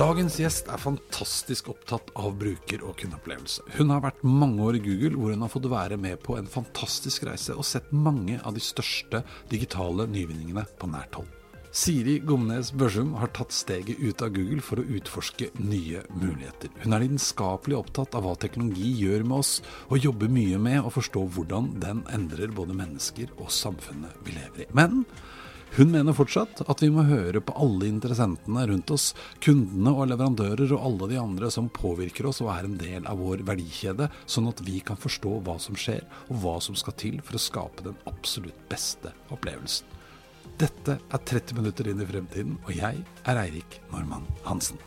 Dagens gjest er fantastisk opptatt av bruker- og kundeopplevelse. Hun har vært mange år i Google, hvor hun har fått være med på en fantastisk reise og sett mange av de største digitale nyvinningene på nært hold. Siri Gomnes Børsum har tatt steget ut av Google for å utforske nye muligheter. Hun er lidenskapelig opptatt av hva teknologi gjør med oss, og jobber mye med å forstå hvordan den endrer både mennesker og samfunnet vi lever i. Men hun mener fortsatt at vi må høre på alle interessentene rundt oss, kundene og leverandører og alle de andre som påvirker oss og er en del av vår verdikjede, sånn at vi kan forstå hva som skjer og hva som skal til for å skape den absolutt beste opplevelsen. Dette er 30 minutter inn i fremtiden, og jeg er Eirik Normann Hansen.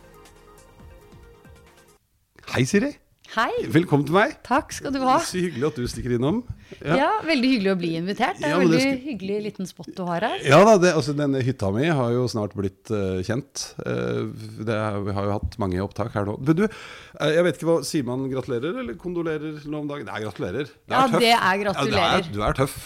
Hei, Siri. Hei. Velkommen til meg. Takk skal du ha. Så hyggelig at du stikker innom. Ja, Veldig hyggelig å bli invitert. Det er Ja, en det veldig skal- hyggelig liten spot du har her. Ja da, det, altså Denne hytta mi har jo snart blitt uh, kjent. Uh, det er, vi har jo hatt mange opptak her nå. Men du, uh, jeg vet ikke hva Sier man gratulerer eller kondolerer nå om dagen? Nei, gratulerer. Det Ja, tøff. det er Ja, gratulerer. er, du er tøff.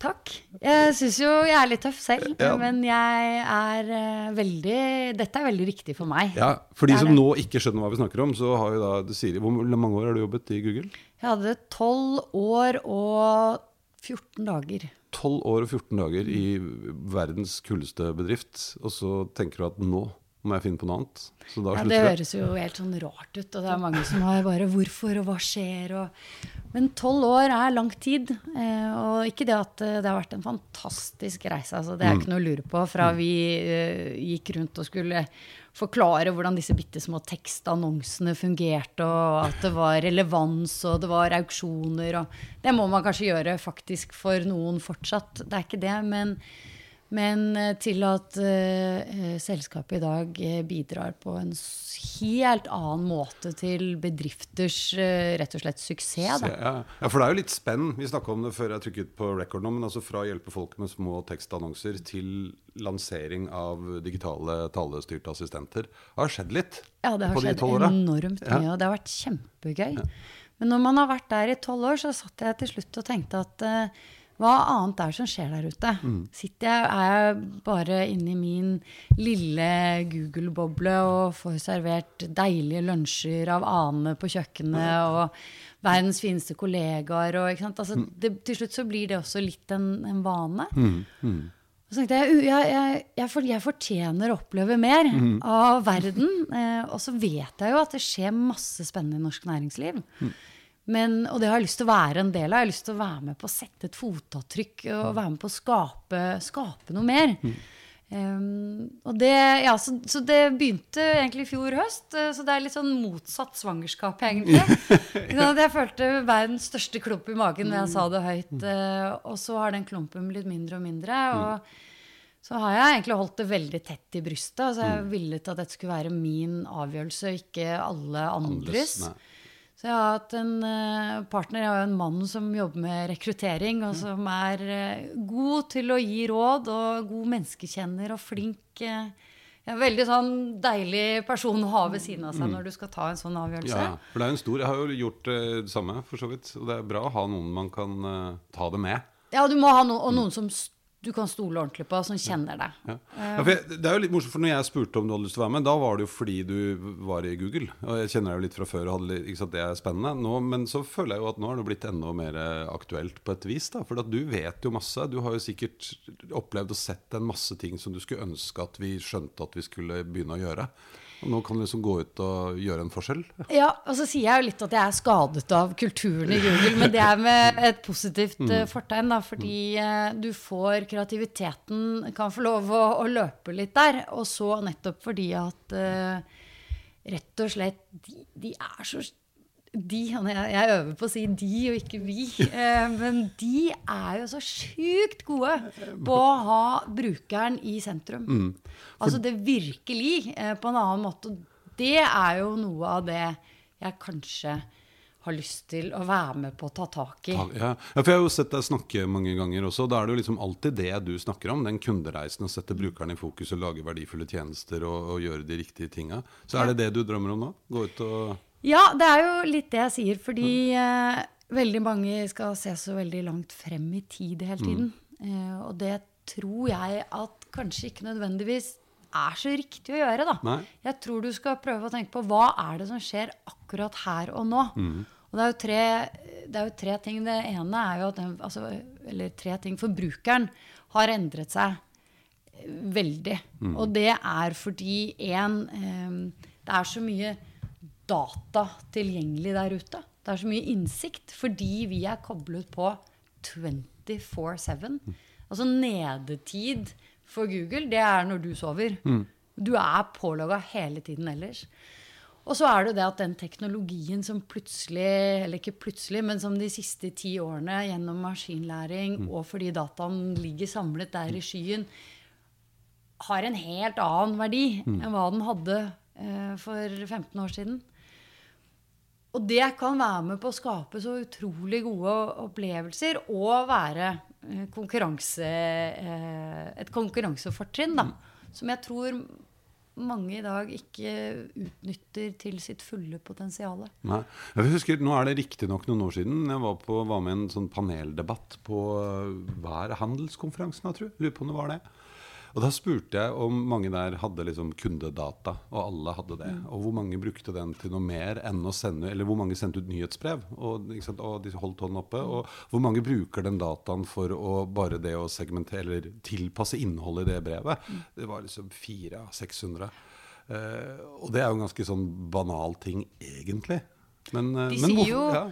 Takk. Jeg syns jo jeg er litt tøff selv, Ja. men jeg er eh, veldig Dette er veldig riktig for meg. Ja, For de som det. nå ikke skjønner hva vi snakker om, så har jo da Siri Hvor mange år har du jobbet i Google? Jeg hadde tolv år og 14 dager. 12 år og 14 dager i verdens kuldeste bedrift, og så tenker du at nå må jeg finne på noe annet. Så da Ja, slutter det Det høres jo helt sånn rart ut, og det er mange som har bare 'hvorfor', og 'hva skjer', og Men tolv år er lang tid. eh, Og ikke det at eh, det har vært en fantastisk reise, altså. Det er Mm. ikke noe å lure på. Fra vi eh, gikk rundt og skulle forklare hvordan disse bitte små tekstannonsene fungerte, og at det var relevans, og det var auksjoner, og Det må man kanskje gjøre faktisk for noen fortsatt. Det er ikke det, men men eh, til at uh, selskapet i dag bidrar på en helt annen måte til bedrifters uh, rett og slett suksess. Se, ja. ja, for det er jo litt spenn. Vi snakka om det før jeg trykket på record nå. Men altså fra å hjelpe folk med små tekstannonser til lansering av digitale talestyrte assistenter. Det har skjedd litt Ja, det har på de skjedd 12 åra. enormt Ja. mye, og det har vært kjempegøy. Men når man har vært der i tolv år, så satt jeg til slutt og tenkte at eh, hva annet er det som skjer der ute? Mm. Sitter jeg, Er jeg bare inni min lille Google-boble og får servert deilige lunsjer av Ane på kjøkkenet og verdens fineste kollegaer og? Altså, Mm. det, Til slutt så blir det også litt en, en vane. Mm, "U- jeg, jeg, jeg, jeg fortjener å oppleve mer Mm. av verden. Eh, og så vet jeg jo at det skjer masse spennende i norsk næringsliv. Mm. Men, og det har jeg lyst til å være en del av. Jeg har lyst til å være med på å sette et fotavtrykk og være med på å skape, skape noe mer. Um, og det, ja, så, så det begynte egentlig i fjor høst. eh, Så det er litt sånn motsatt svangerskap, egentlig. ja. Jeg følte verdens største klump i magen når jeg sa det høyt. eh, Og så har den klumpen blitt mindre og mindre. Og så har jeg egentlig holdt det veldig tett i brystet. Altså jeg villet at dette skulle være min avgjørelse, ikke alle andres. nei. Så jeg har hatt en eh, partner, jeg har jo en mann som jobber med rekruttering, og som er eh, god til å gi råd, og god menneskekjenner og flink. eh, ja, veldig sånn deilig person å ha ved siden av seg når du skal ta en sånn avgjørelse. Mm. Ja, for det er jo en stor Jeg har jo gjort det samme, for så vidt. Og det er bra å ha noen man kan ta det med. Ja, du må ha no og noen som s- du kan stole ordentlig på, som kjenner deg. Ja. Ja, jeg, det er jo litt morsomt, for når jeg spurte om du hadde lyst til å være med, da var det jo fordi du var i Google. Og jeg kjenner deg jo litt fra før, og hadde, ikke sant, det er spennende. Nå, men så føler jeg jo at nå har det blitt enda mer eh, aktuelt på et vis. da, For du vet jo masse. Du har jo sikkert opplevd og sett en masse ting som du skulle ønske at vi skjønte at vi skulle begynne å gjøre. Nå kan du liksom gå ut og gjøre en forskjell. Ja, og så sier jeg jo litt at jeg er skadet av kulturen i Google, men det er med et positivt eh, fortegn, da, fordi eh, du får kreativiteten kan få lov å, å løpe litt der, og så nettopp fordi at uh, rett og slett de, de er så de, jeg, øver på å si de og ikke vi, eh, men de er jo så sjukt gode på å ha brukeren i sentrum. Mm. Altså det virkelig, eh, på en annen måte. Det er jo noe av det jeg kanskje har lyst til å være med på å ta tak i. Ja, ja for Jeg har jo sett deg snakke mange ganger også. Da er det jo liksom alltid det du snakker om. Den kundereisen, å sette brukeren i fokus og lage verdifulle tjenester og, og gjøre de riktige tinga. Så er det det du drømmer om nå? Gå ut og Ja, det er jo litt det jeg sier. Fordi eh, veldig mange skal se så veldig langt frem i tid hele tiden. Mm. Eh, og det tror jeg at kanskje ikke nødvendigvis er så riktig å gjøre. da. Nei. Jeg tror du skal prøve å tenke på hva er det som skjer akkurat her og nå. Mm. Og det er, tre, det er, jo tre, ting. Det ene er jo at den, altså, Eller tre ting. Forbrukeren har endret seg veldig. Mm. Og det er fordi én eh, Det er så mye data tilgjengelig der ute. Det er så mye innsikt fordi vi er koblet på 24-7. Mm. Altså nedetid for Google, det er når du sover. Mm. Du er pålogga hele tiden ellers. Og så er det det at den teknologien som plutselig, eller ikke plutselig, men som de siste ti årene gjennom maskinlæring mm. og fordi dataen ligger samlet der i skyen, har en helt annen verdi mm. enn hva den hadde eh, for 15 år siden. Og det kan være med på å skape så utrolig gode opplevelser og være eh, konkurranse, eh, et konkurransefortrinn, da. Mm. Som jeg tror mange i dag ikke utnytter til sitt fulle potensial. Nei. Jeg husker, Nå er det riktignok noen år siden jeg var, på, var med i en sånn paneldebatt på Hva er handelskonferansen, jeg tror. Lurer på om det var det. Og da spurte jeg om mange der hadde liksom kundedata, og alle hadde det. Mm. Og hvor mange brukte den til noe mer enn å sende Eller hvor mange sendte ut nyhetsbrev, og, og de holdt hånden oppe. Og hvor mange bruker den dataen for å bare det å segmentere eller tilpasse innholdet i det brevet. Mm. Det var liksom 400-600. Eh, og det er jo en ganske sånn banal ting, egentlig. Men, eh, de men sier jo ja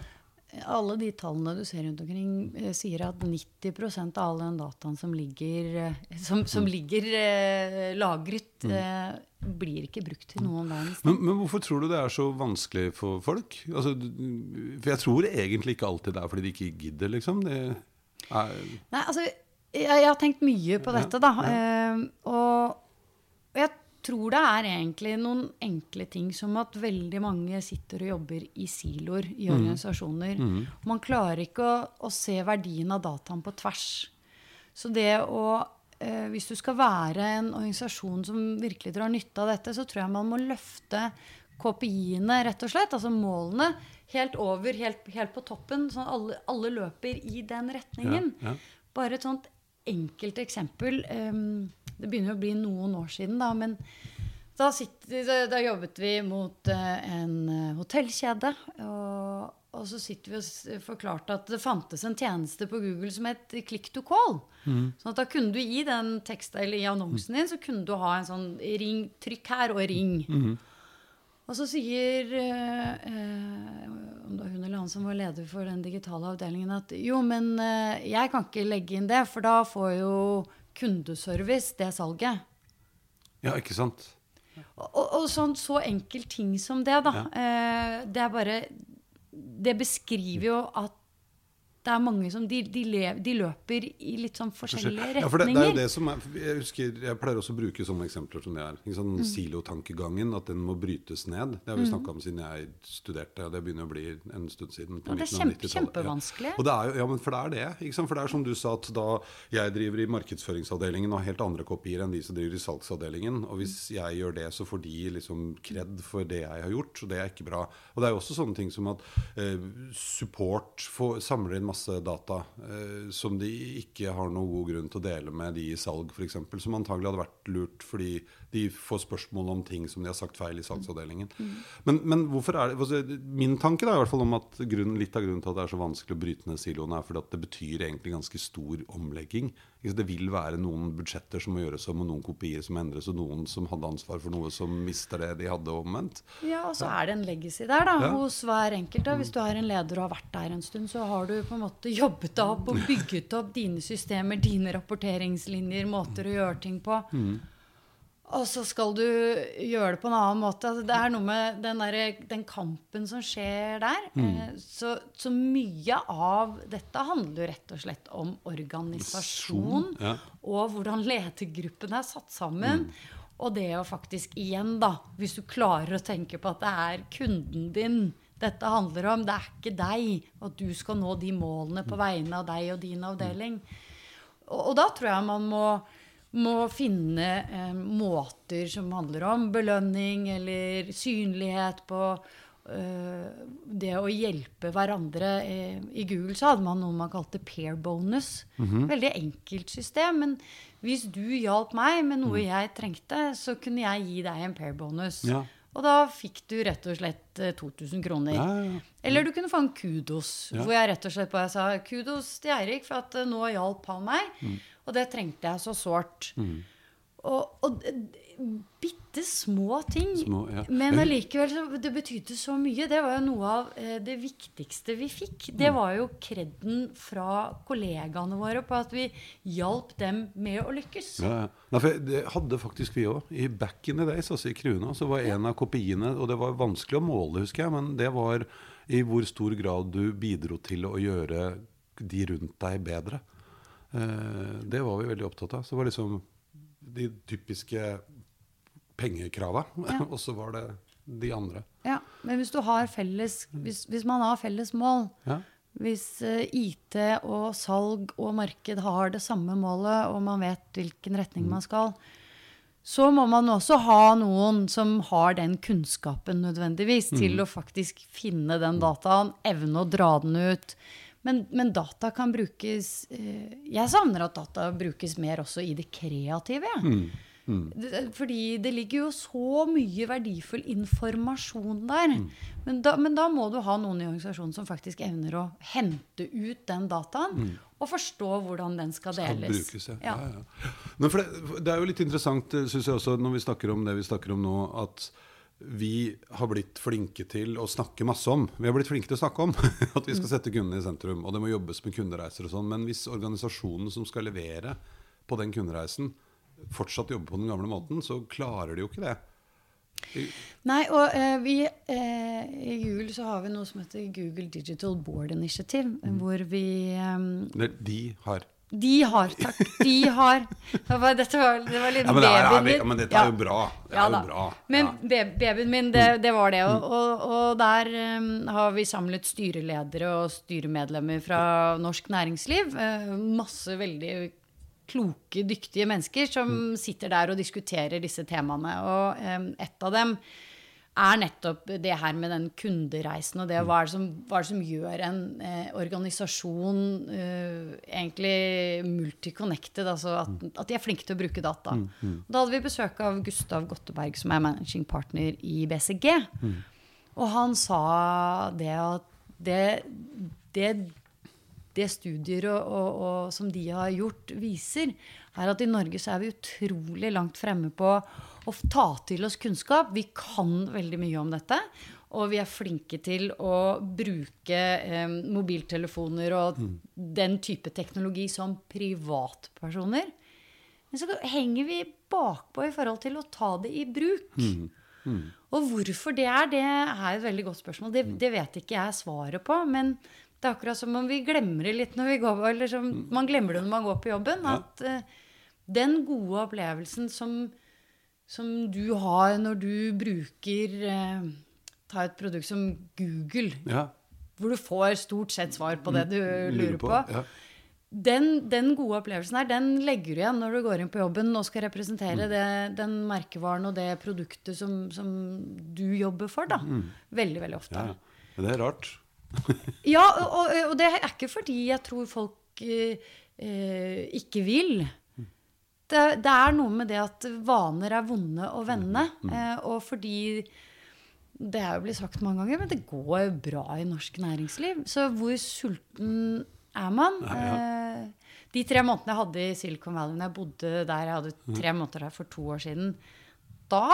alle de tallene du ser rundt omkring, eh, sier at 90% av all den dataen som ligger, eh, som, som mm. ligger eh, lagret, mm. eh, blir ikke brukt til noen verdens men, men, hvorfor tror du det er så vanskelig for folk? Altså, for jeg tror egentlig ikke alltid det er fordi de ikke gidder, liksom. Er... Nei, altså, jeg, jeg, har tenkt mye på dette, da. Ja, ja. Eh, og jeg tror det er egentlig noen enkle ting som at veldig mange sitter og jobber i siloer i mm. organisasjoner. Mm. Man klarer ikke å, å, se verdien av dataen på tvers. Så det å eh, Hvis du skal være en organisasjon som virkelig drar nytte av dette, så tror jeg man må løfte KPI-ene, rett og slett, altså målene, helt over, helt, helt på toppen. Sånn alle, alle løper i den retningen. Ja, ja. Bare et sånt enkelt eksempel. Um, det begynner å bli noen år siden, da. Men da, sitter, da jobbet vi mot uh, en uh, hotellkjede. Og, og, så sitter vi og forklarte at det fantes en tjeneste på Google som het Click to call. Mm. sånn at da kunne du i den teksten, eller i annonsen din så kunne du ha en sånn ring, trykk her og ring. Mm. Og så sier eh, om det var hun eller han som var leder for den digitale avdelingen, at jo, men jeg kan ikke legge inn det, for da får jo kundeservice, det salget. Ja, ikke sant? Og, og sånn så enkel ting som det, da. Ja. Eh, det er bare Det beskriver jo at det er mange som de, de, lever, de, løper i litt sånn forskjellige retninger. Ja, for det, det, er jo det som er, jeg, husker, jeg pleier også å bruke sånne eksempler som det er. Sånn mm. Silotankegangen, at den må brytes ned. Det har vi mm. snakka om siden jeg studerte. Det begynner å bli en stund siden. ja, det er kjempe, kjempevanskelig. Ja. ja. men for det er det. For det er som du sa, at da jeg driver i markedsføringsavdelingen og har helt andre kopier enn de som driver i salgsavdelingen, og hvis jeg gjør det, så får de liksom kred for det jeg har gjort, og det er ikke bra. Og det er jo også sånne ting som at eh, support får, samler inn masse data eh, som de ikke har noen god grunn til å dele med de i salg, f.eks. Som antagelig hadde vært lurt fordi de får spørsmål om ting som de har sagt feil i salgsavdelingen. Mm. Men, men, hvorfor er det altså, Min tanke da, i hvert fall om at grunn, litt av grunnen til at det er så vanskelig å bryte ned siloene, er fordi at det betyr egentlig ganske stor omlegging. Det vil være noen budsjetter som må gjøres om, og noen kopier som endres, og noen som hadde ansvar for noe som mister det de hadde omvendt. Ja, og så er det en legacy der da, ja. hos hver enkelt. Da. Hvis du er en leder og har vært der en stund, så har du på en måte jobbet deg opp og bygget opp dine systemer, dine rapporteringslinjer, måter å gjøre ting på. Mm. Og så skal du gjøre det på en annen måte. Altså, det er noe med den, der, den kampen som skjer der. Mm. så, så mye av dette handler jo rett og slett om organisasjon. Ja. Og hvordan ledergruppen er satt sammen. Og det å faktisk igjen, da, hvis du klarer å tenke på at det er kunden din dette handler om, det er ikke deg, at du skal nå de målene på vegne av deg og din avdeling. Og, og da tror jeg man må, må finne eh, måter som handler om belønning eller synlighet på eh, det å hjelpe hverandre. Eh, I Google så hadde man noe man kalte pair bonus. Veldig enkelt system. Men hvis du hjalp meg med noe jeg trengte, så kunne jeg gi deg en pair bonus. Ja. Og da fikk du rett og slett eh, 2000 kroner. Ja, ja. Eller du kunne få en kudos, hvor jeg rett og slett bare sa kudos til Eirik for at eh, nå hjalp han meg. Mm. Og det trengte jeg så sårt. Og, og bitte små ting. Små, ja. Men allikevel det betydde så mye. Det var jo noe av eh, det viktigste vi fikk. Mm. Det var jo kreden fra kollegaene våre på at vi hjalp dem med å lykkes. Ja, ja. Nei, det hadde faktisk vi òg. I back in the days, altså i Kruna, så var en av kopiene Og det var vanskelig å måle, husker jeg, men det var i hvor stor grad du bidro til å gjøre de rundt deg bedre. Eh, det var vi veldig opptatt av. Så det var liksom de typiske pengekrava. og så var det de andre. Ja, men hvis du har felles Hvis, hvis man har felles mål Ja. Hvis eh, IT og salg og marked har det samme målet, og man vet hvilken retning man skal, så må man også ha noen som har den kunnskapen nødvendigvis til å faktisk finne den dataen, evne å dra den ut. Men, men data kan brukes eh, Jeg savner at data brukes mer også i det kreative. jeg. Mm. Fordi det ligger jo så mye verdifull informasjon der. Men, da, men da må du ha noen i organisasjonen som faktisk evner å hente ut den dataen. Og forstå hvordan den skal deles. deles. brukes, ja. Ja. Ja, ja. Det, det er jo litt interessant, synes jeg også, når vi snakker om det vi snakker om nå, at vi har blitt flinke til å snakke masse om. Vi har blitt flinke til å snakke om at vi skal sette kundene i sentrum. Og det må jobbes med kundereiser og sånn. Men hvis organisasjonen som skal levere på den kundereisen, fortsatt jobber på den gamle måten, så klarer de jo ikke det. Nei, og eh, vi eh, I Google så har vi noe som heter Google Digital Board Initiative. Hvor vi eh, de har. De har, takk. De har. Det var, dette var, det var litt Ja, men, det er, babyen min. ja, men dette er jo bra. Det Ja er jo bra. Men Ja. Mm. babyen min, det, det var det. Og, og, og der um, har vi samlet styreledere og styremedlemmer fra norsk næringsliv. Uh, masse veldig kloke, dyktige mennesker som Mm. sitter der og diskuterer disse temaene. Og um, et av dem er nettopp det her med den kundereisen og det hva er det som, er det som gjør en eh, organisasjon eh, egentlig multiconnected, altså at, at de er flinke til å bruke data. Da hadde vi besøk av Gustav Gotteberg, som er managing partner i BCG. Og han sa det at det, det, det studier og, og, og som de har gjort, viser, er at i Norge så er vi utrolig langt fremme på å ta til oss kunnskap. Vi kan veldig mye om dette. Og vi er flinke til å bruke eh, mobiltelefoner og den type teknologi som privatpersoner. Men så henger vi bakpå i forhold til å ta det i bruk. Og hvorfor det er, det er et veldig godt spørsmål. Det, det vet ikke jeg svaret på. Men det er akkurat som om vi glemmer det litt når vi går eller som, Man glemmer det når man går på jobben. At eh, den gode opplevelsen som, som du har når du bruker eh, Ta et produkt som Google, Ja. hvor du får stort sett svar på det du lurer på. Ja. Den, den gode opplevelsen her, den legger du igjen når du går inn på jobben og skal representere det, den merkevaren og det produktet som, som du jobber for. da. Veldig, veldig ofte. Ja, ja. Men det er rart. Ja, og, og, og det er ikke fordi jeg tror folk eh, eh, ikke vil. Det, det er noe med det at vaner er vonde å vende. Eh, og fordi Det er jo blitt sagt mange ganger, men det går bra i norsk næringsliv. Så hvor sulten er man? Eh, de tre månedene jeg hadde i Silicon Valley når jeg bodde der, jeg hadde tre måneder der for to år siden, da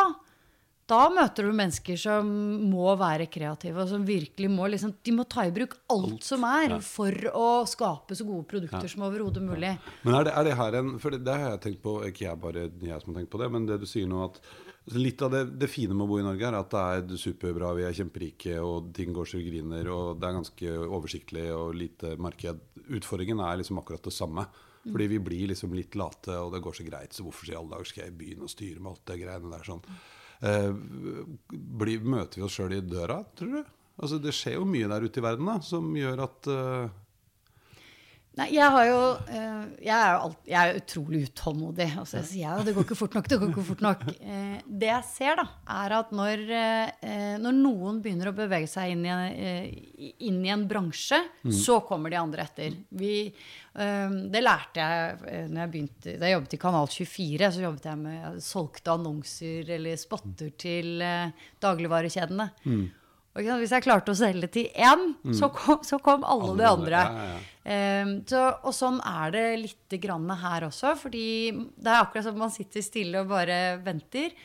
da møter du mennesker som må være kreative, og som virkelig må liksom, De må ta i bruk alt, som er, for å skape så gode produkter som overhodet mulig. Men er det, er det her en For det, det har jeg tenkt på, ikke jeg bare jeg som har tenkt på det, men det du sier nå at altså Litt av det, det fine med å bo i Norge er at det er superbra, vi er kjemperike, og ting går så griner, og det er ganske oversiktlig og lite marked. Utfordringen er liksom akkurat det samme. Fordi vi blir liksom litt late, og det går så greit, så hvorfor i alle dager skal jeg byen og styre med alt det greiene der sånn. Eh, bli, møter vi oss sjøl i døra, tror du? Altså, det skjer jo mye der ute i verden da, som gjør at eh, Nei, jeg har jo eh, Jeg er jo alt, jeg er utrolig utålmodig. Altså, jeg sier jo det går ikke fort nok, det går ikke fort nok. Eh, det jeg ser, da, er at når, eh, når noen begynner å bevege seg inn i en, inn i en bransje, så kommer de andre etter. Vi, det lærte jeg når jeg begynte Da jeg jobbet i Kanal 24, så jobbet jeg med jeg solgte annonser eller spotter til dagligvarekjedene. Sant, hvis jeg klarte å selge til én, så, kom, så kom alle, Alle de andre. ja, ja. Um, så, og sånn er det litt grann her også. Fordi det er akkurat som man sitter stille og bare venter.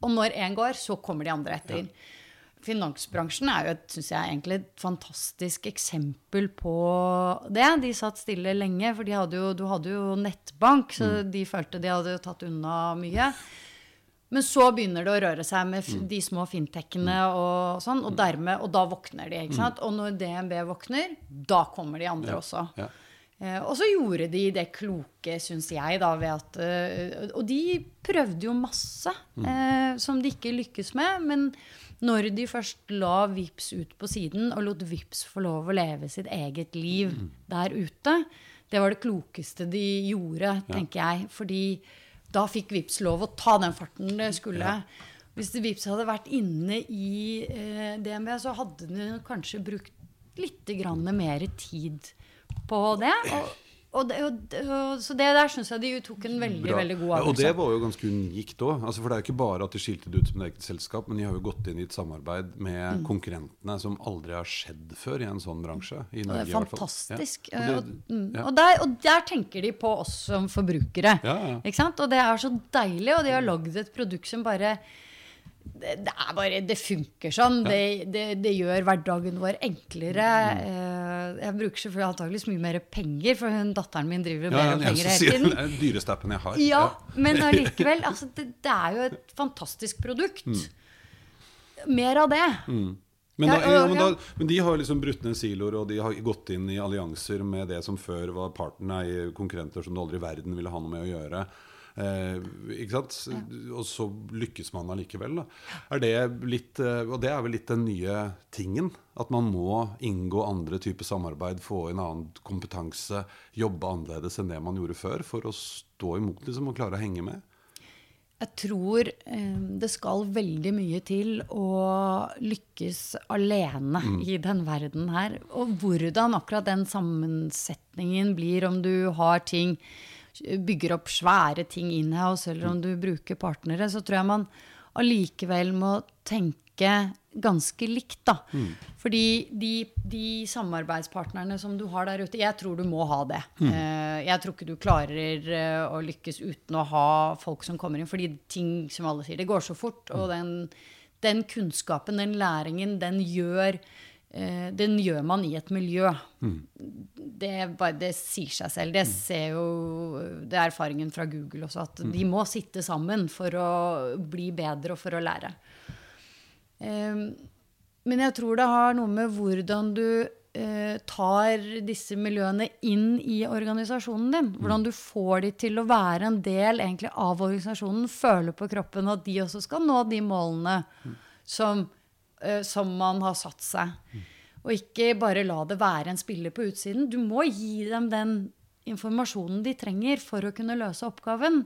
Og når én går, så kommer de andre etter. Finansbransjen er jo et, synes jeg, egentlig et fantastisk eksempel på det. De satt stille lenge, for de hadde jo, du hadde jo nettbank, så de følte de hadde tatt unna mye. Men så begynner det å røre seg med de små fintechene og sånn, og dermed, og da våkner de. ikke sant? Og når DNB våkner, da kommer de andre også. ja. Eh, og så gjorde de det kloke, syns jeg, da, ved at eh, Og de prøvde jo masse eh, som de ikke lykkes med. Men når de først la Vips ut på siden og lot Vips få lov å leve sitt eget liv der ute, det var det klokeste de gjorde, tenker jeg. Fordi da fikk Vips lov å ta den farten det skulle. Hvis det Vips hadde vært inne i eh, DNB, så hadde de kanskje brukt litt mer tid på det. Og, og det, og, og, så det der syns jeg de tok en veldig Bra. veldig god Ja, Og det var jo ganske unikt òg. Altså, for det er jo ikke bare at de skilte det ut som et eget selskap, men de har jo gått inn i et samarbeid Mm. med konkurrentene som aldri har skjedd før i en sånn bransje. I Norge, det er fantastisk. Ja. Eh, Og det, mm, ja. der, og der tenker de på oss som forbrukere. Ja, ja. Ikke sant? Og det er så deilig, og de har lagd et produkt som bare det, det er bare, det funker sånn. Det, det, det gjør hverdagen vår enklere. Mm. Eh, Jeg bruker selvfølgelig antakeligvis mye mer penger, for hun, datteren min driver og Ja, ja, penger hele tiden. Det er den dyreste appen jeg har. Ja, men allikevel. Altså, det, det er jo et fantastisk produkt. Mer av det. Men, da, Ja, men, da, men de har liksom brutt ned siloer, og de har gått inn i allianser med det som før var partner, i konkurrenter som du aldri i verden ville ha noe med å gjøre. Eh, ikke sant? Og så lykkes man allikevel. Er det litt, eh, og det er vel litt den nye tingen. At man må inngå andre typer samarbeid, få inn annen kompetanse, jobbe annerledes enn det man gjorde før, for å stå imot liksom, og klare å henge med. Jeg tror eh, det skal veldig mye til å lykkes alene i den verden her. Og hvordan akkurat den sammensetningen blir, om du har ting Bygger opp svære ting in-house, eller om du bruker partnere, så tror jeg man allikevel må tenke ganske likt, da. Fordi de, de samarbeidspartnerne som du har der ute, jeg tror du må ha det. Mm. Jeg tror ikke du klarer eh, å lykkes uten å ha folk som kommer inn, fordi ting, som alle sier, det går så fort. Og den, den kunnskapen, den læringen, den gjør eh, den gjør man i et miljø. Det, er bare, det sier seg selv. Det ser jo Det er erfaringen fra Google også, at de må sitte sammen for å bli bedre og for å lære. Ehm, men jeg tror det har noe med hvordan du eh, tar disse miljøene inn i organisasjonen din. Hvordan du får de til å være en del egentlig, av organisasjonen. Føle på kroppen at de også skal nå de målene som, eh, som man har satt seg. Og ikke bare la det være en spiller på utsiden. Du må gi dem den informasjonen de trenger for å kunne løse oppgaven.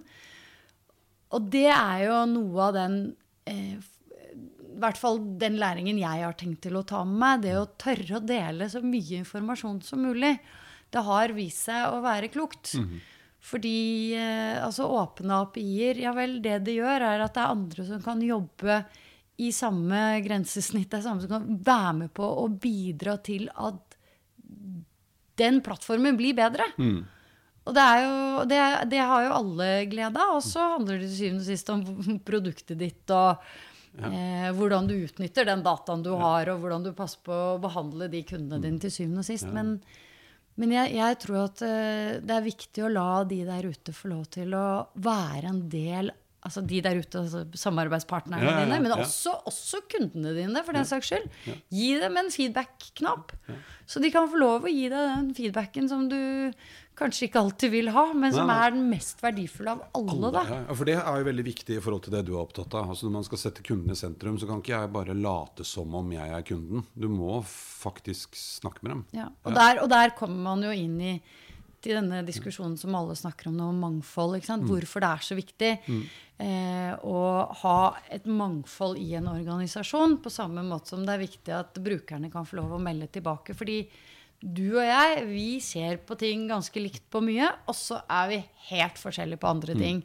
Og det er jo noe av den eh, i hvert fall den læringen jeg har tenkt til å ta med meg, det å tørre å dele så mye informasjon som mulig, det har vist seg å være klokt. Fordi eh, altså åpne API-er, ja vel, det det gjør, er at det er andre som kan jobbe i samme grensesnitt, er samme som kan være med på å bidra til at den plattformen blir bedre. Og det, er jo, det, det har jo alle glede av. Og så handler det til syvende og sist om produktet ditt og Eh, hvordan du utnytter den dataen du har, og hvordan du passer på å behandle de kundene dine til syvende og sist. Men, men jeg, jeg tror at eh, det er viktig å la de der ute få lov til å være en del Altså de der ute, altså samarbeidspartnerne Ja, ja, dine, men også, også kundene dine, for den saks skyld. Gi dem en feedback-knapp. Så de kan få lov å gi deg den feedbacken som du kanskje ikke alltid vil ha, men som er den mest verdifulle av alle. da. Ja, for det er jo veldig viktig i forhold til det du er opptatt av. Altså Når man skal sette kunden i sentrum, så kan ikke jeg bare late som om jeg er kunden. Du må faktisk snakke med dem. Ja, og, Der, og der kommer man jo inn i til denne diskusjonen som alle snakker om nå, om mangfold. Sant? Hvorfor det er så viktig eh, å ha et mangfold i en organisasjon. På samme måte som det er viktig at brukerne kan få lov å melde tilbake. Fordi du og jeg, vi ser på ting ganske likt på mye, og så er vi helt forskjellige på andre ting.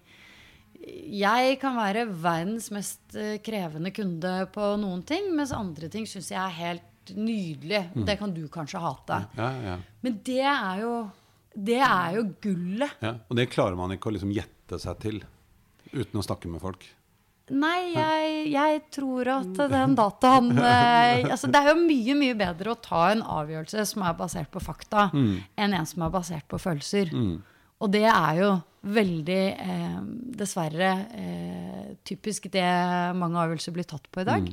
Jeg kan være verdens mest eh, krevende kunde på noen ting, mens andre ting syns jeg er helt nydelig. Det kan du kanskje hate. Ja, ja, Men det er jo, det er jo gullet. ja. Og det klarer man ikke å liksom gjette seg til uten å snakke med folk. Nei, jeg, jeg tror at den dataen eh, altså Det er jo mye, mye bedre å ta en avgjørelse som er basert på fakta, enn en som er basert på følelser. Og det er jo veldig, eh, dessverre, eh, typisk det mange avgjørelser blir tatt på i dag.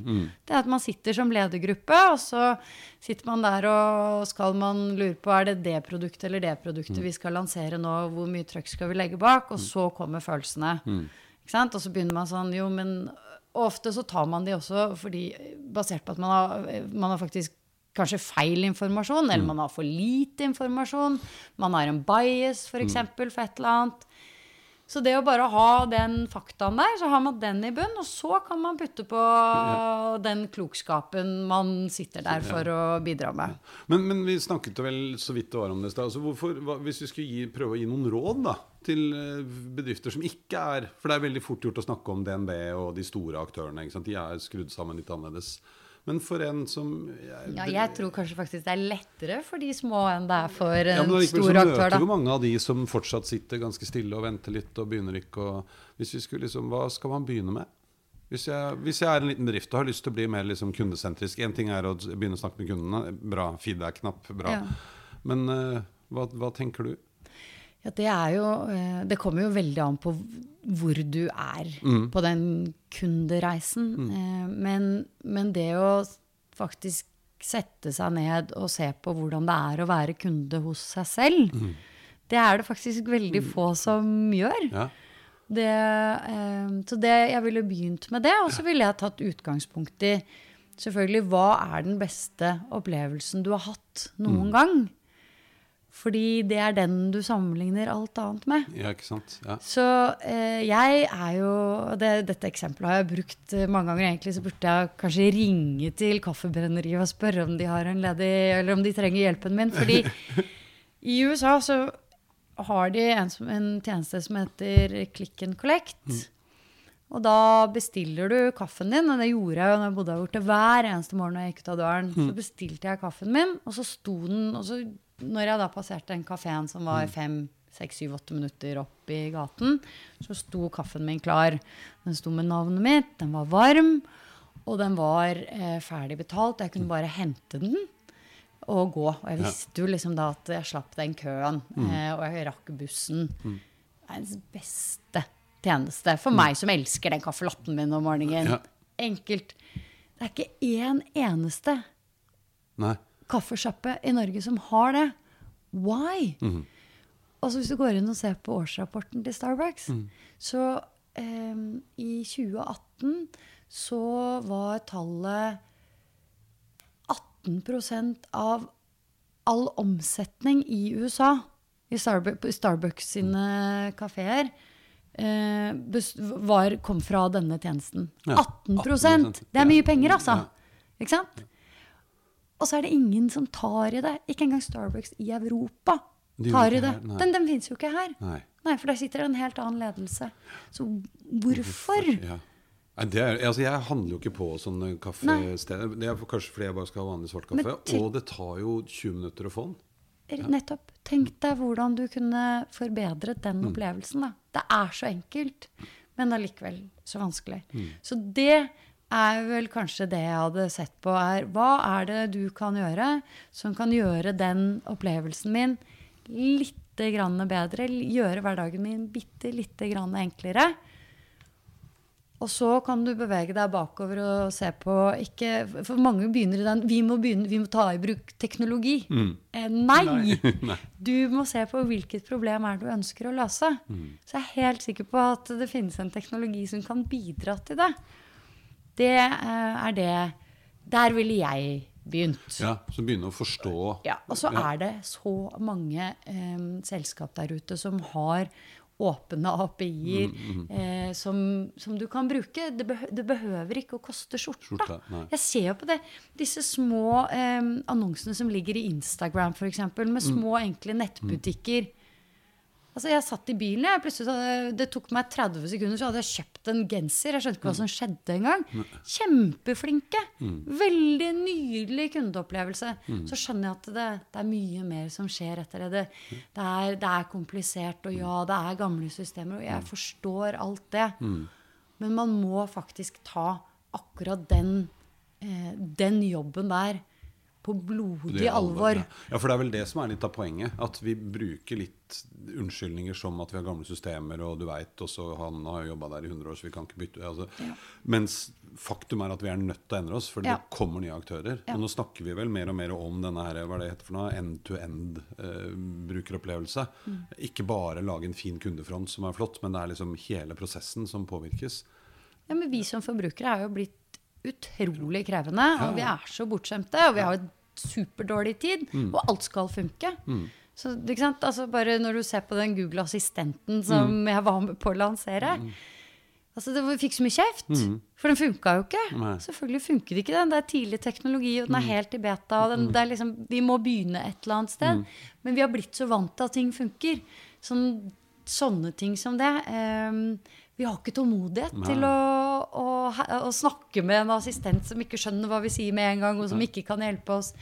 Det er at man sitter som ledergruppe, og så sitter man der og skal man lure på er det det produktet eller det produktet vi skal lansere nå, hvor mye trøkk skal vi legge bak, og så kommer følelsene. Sant? Og så begynner man sånn, jo, men og ofte så tar man de også fordi, basert på at man har, man har faktisk kanskje feil informasjon, eller man har for lite informasjon. Man har en bias, for eksempel, for et eller annet. Så det å bare ha den faktaen der, så har man den i bunn, og så kan man putte på den klokskapen man sitter der for å bidra med. Men, men vi snakket vel så vidt det var om det i stad. Altså hvorfor- hva- hvis vi skulle gi, prøve å gi noen råd da, til eh, bedrifter som ikke er For det er veldig fort gjort å snakke om DNB og de store aktørene. De er skrudd sammen litt annerledes. Men for en som jeg, Ja, jeg tror kanskje faktisk det er lettere for de små enn det er for Ja, men stor aktør. møter jo mange av de som fortsatt sitter ganske stille og venter litt og begynner ikke å Hvis vi skulle liksom Hva skal man begynne med? Hvis jeg, hvis jeg er en liten bedrift og har lyst til å bli mer liksom kundesentrisk Én ting er å begynne å snakke med kundene. Bra. Feed er knapp. Bra. Ja. Men uh, hva, hva tenker du? Ja, det er jo eh, Det kommer jo veldig an på hvor du er Mm. på den kundereisen. Mm. Men, men det å faktisk sette seg ned og se på hvordan det er å være kunde hos seg selv, Mm. det er det faktisk veldig få som gjør. Ja. Det, eh, så det, jeg ville begynt med det, og så ville jeg tatt utgangspunkt i selvfølgelig hva er den beste opplevelsen du har hatt noen gang. Fordi det er den du sammenligner alt annet med. ja, ikke sant? Ja. Så eh, jeg er jo det, Dette eksempelet har jeg brukt eh, mange ganger. Egentlig så burde jeg kanskje ringe til Kaffebrenneriet og spørre om de har en ledig Eller om de trenger hjelpen min. Fordi i USA så har de en, en tjeneste som heter Click and Collect. Og da bestiller du kaffen din, og det gjorde jeg jo når jeg bodde her borte. Hver eneste morgen når jeg gikk ut av døren, så bestilte jeg kaffen min, og så sto den Og så når jeg da passerte den kafeen som var fem, seks, syv, åtte minutter opp i gaten, så sto kaffen min klar. Den sto med navnet mitt, den var varm, og den var eh, ferdig betalt. Jeg kunne bare hente den og gå. Og jeg visste jo liksom da at jeg slapp den køen, eh, og jeg rakk bussen. Verdens beste tjeneste for meg som elsker den kaffelatten min om morgenen. Enkelt. Det er ikke én eneste Nei. Kaffesjappe i Norge som har det. Why? Og Altså hvis du går inn og ser på årsrapporten til Starbucks, så eh, i 2018 så var tallet 18% av all omsetning i USA i Starbucks, Starbucks sine kafeer eh, kom fra denne tjenesten. Ja, 18 18%. Det er mye penger, altså. Ja. Ikke sant? Og så er det ingen som tar i det. Ikke engang Starbucks i Europa De tar i det. Den, den fins jo ikke her. Nei. Nei, for der sitter det en helt annen ledelse. Så hvorfor? Ja. Er, altså jeg handler jo ikke på sånne kaffesteder. Det er kanskje fordi jeg bare skal ha vanlig svart kaffe. Og det tar jo 20 minutter å få den. Nettopp. Tenk deg hvordan du kunne forbedret den Mm. opplevelsen. Da. Det er så enkelt, men allikevel så vanskelig. Mm. Så det er vel kanskje det jeg hadde sett på, er hva er det du kan gjøre som kan gjøre den opplevelsen min litt grann bedre? Gjøre hverdagen min bitte lite grann enklere? Og så kan du bevege deg bakover og se på ikke, For mange begynner i den vi må, begynne, vi må ta i bruk teknologi. Eh, nei! Du må se på hvilket problem er du ønsker å løse. Så jeg er helt sikker på at det finnes en teknologi som kan bidra til det. Det eh, er det Der ville jeg begynt. Ja, Så begynne å forstå Ja, og så er det så mange eh, selskap der ute som har åpne API-er eh, som, som du kan bruke. Det, behø det behøver ikke å koste skjorta. Skjorta. Jeg ser jo på det. Disse små eh, annonsene som ligger i Instagram, f.eks., med små, enkle nettbutikker. Altså, Jeg satt i bilen, jeg, plutselig, hadde- det tok meg 30 sekunder, så hadde jeg kjøpt en genser. Jeg skjønte ikke hva som skjedde engang. Kjempeflinke. Veldig nydelig kundeopplevelse. Så skjønner jeg at det, det er mye mer som skjer etter det. Det, det, er, det er komplisert, og ja, det er gamle systemer, og jeg forstår alt det. Men man må faktisk ta akkurat den, eh, den jobben der på blodig det alvor. Ja, for det er vel det som er litt av poenget. At vi bruker litt unnskyldninger som at vi har gamle systemer, og du veit også han har jo jobba der i 100 år, så vi kan ikke bytte altså. Mens faktum er at vi er nødt til å endre oss, for Ja. det kommer nye aktører. Og nå snakker vi vel mer og mer om denne her, hva det heter for noe, end-to-end-brukeropplevelse. Mm. Ikke bare lage en fin kundefront som er flott, men det er liksom hele prosessen som påvirkes. Ja, men vi som forbrukere er jo blitt utrolig krevende, og vi er så bortskjemte, og vi har superdårlig tid, og alt skal funke. Så ikke sant? Altså, bare når du ser på den Google-assistenten som jeg var med på å lansere altså, det, fikk så mye kjeft, for den funka jo ikke. Nei. Selvfølgelig funker det ikke den. Det er tidlig teknologi, og den er helt i beta. Og den, er liksom, vi må begynne et eller annet sted. Men vi har blitt så vant til at ting funker. Sånn, sånne ting som det. Um, vi har ikke tålmodighet til å, å, å snakke med en assistent som ikke skjønner hva vi sier med en gang, og som ikke kan hjelpe oss.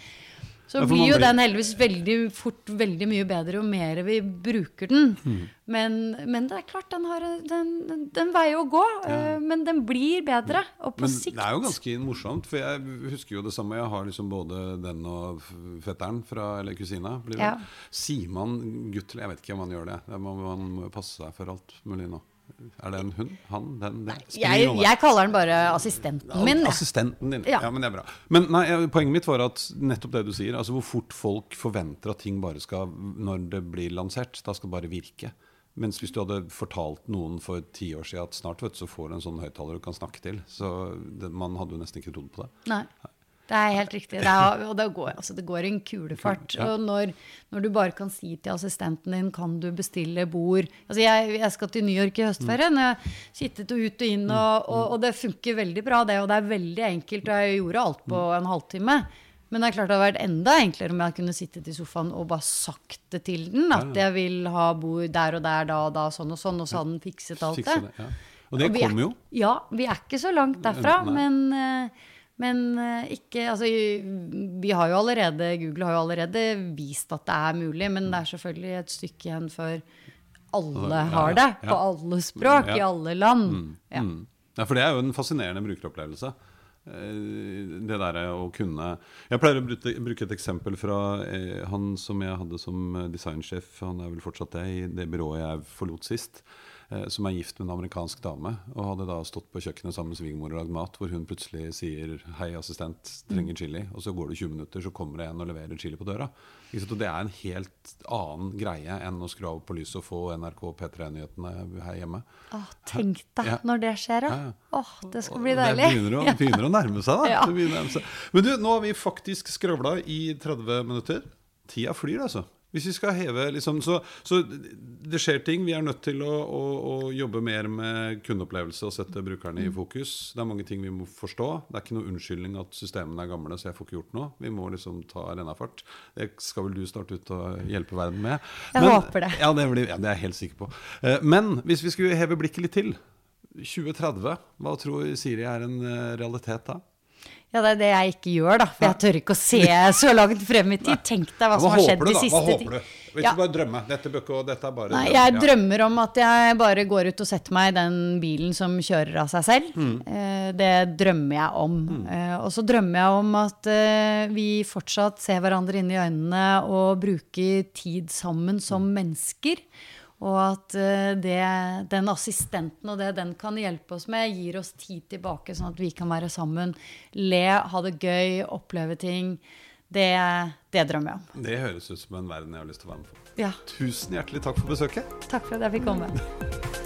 Så Ja, blir jo den heldigvis veldig fort veldig mye bedre jo mer vi bruker den. Mm. Men, men det er klart, den har den, vei å gå. Ja. Men den blir bedre. Og på Men sikt det er jo ganske morsomt, for jeg husker jo det samme. Jeg har liksom både den og fetteren fra, eller kusina. Blir det. Ja. Sier man gutt eller Jeg vet ikke om man gjør det. det man må passe seg for alt mulig nå. Er det en hund? Han? Den? Det jeg, jeg kaller den bare assistenten min. Assistenten din. Ja. Ja. men det er bra. Men nei, poenget mitt var at nettopp det du sier, altså hvor fort folk forventer at ting bare skal Når det blir lansert, da skal det bare virke. Mens hvis du hadde fortalt noen for ti år siden at snart vet du, så får du en sånn høyttaler du kan snakke til, så det, man hadde jo nesten ikke trodd på det. Nei. Det er helt riktig. Det, er, og det går, altså det går en kulefart. Og når, når du bare kan si til assistenten din kan du bestille bord altså jeg, jeg skal til New York i høstferien. Jeg har sittet og ut og inn, og, og, og det funker veldig bra, det. Og det er veldig enkelt. Og jeg gjorde alt på en halvtime. Men det er klart det hadde vært enda enklere om jeg kunne sittet i sofaen og bare sagt det til den. At jeg vil ha bord der og der, da og da, sånn og sånn. Og så hadde den fikset alt det. Og det er- kommer jo. Ja, vi er ikke så langt derfra, men, eh, men eh, ikke Altså, vi har jo allerede Google har jo allerede vist at det er mulig, men det er selvfølgelig et stykke igjen før alle har det. På alle språk, i alle land. Ja. Mm. Ja, for det er jo en fascinerende brukeropplevelse. Eh, Det derre å kunne Jeg pleier å bruke, et eksempel fra eh, han som jeg hadde som designsjef. Han er vel fortsatt det i det byrået jeg forlot sist. Eh, Som er gift med en amerikansk dame. Og hadde da stått på kjøkkenet sammen med svigermor og lagd mat, hvor hun plutselig sier 'Hei, assistent, trenger chili'. Og så går det 20 minutter, så kommer det en og leverer chili på døra. Og det er en helt annen greie enn å skru av på lyset og få NRK P3-nyhetene her hjemme. Åh, tenk deg Ja. når det skjer, da. Ja. Åh, det skal bli bli Det deilig. begynner å, begynner å nærme seg, da. Ja. Men du, nå har vi faktisk skravla i 30 minutter. Tida flyr, altså. Hvis vi skal heve liksom, så, så det skjer ting. Vi er nødt til å, å, å jobbe mer med kundeopplevelse og sette brukerne Mm. i fokus. Det er mange ting vi må forstå. Det er ikke noe unnskyldning at systemene er gamle, så jeg får ikke gjort noe. Vi må liksom ta rennafart. Det skal vel du starte ut og hjelpe verden med. Jeg håper det. Ja, det, blir, ja, det er jeg helt sikker på. Eh, Men hvis vi skulle heve blikket litt til 2030, hva tror Siri er en eh, realitet da? Ja, det er det jeg ikke gjør, da. For jeg tør ikke å se så langt frem i tid. Tenk deg hva som har skjedd du, de siste Hva håper du du? Hvis Ja. du bare drømmer Dette bør ikke, og dette er bare Nei, drøm. jeg Ja. drømmer om at jeg bare går ut og setter meg i den bilen som kjører av seg selv. Mm. Eh, Det drømmer jeg om. Mm. Og så drømmer jeg om at eh, vi fortsatt ser hverandre inn i øynene og bruker tid sammen som Mm. mennesker. Og at eh, det, den assistenten og det den kan hjelpe oss med, gir oss tid tilbake, sånn at vi kan være sammen, le, ha det gøy, oppleve ting. Det, det drømmer jeg om. Det høres ut som en verden jeg har lyst til å være med på. Ja, Tusen hjertelig takk for besøket. takk for at jeg fikk komme.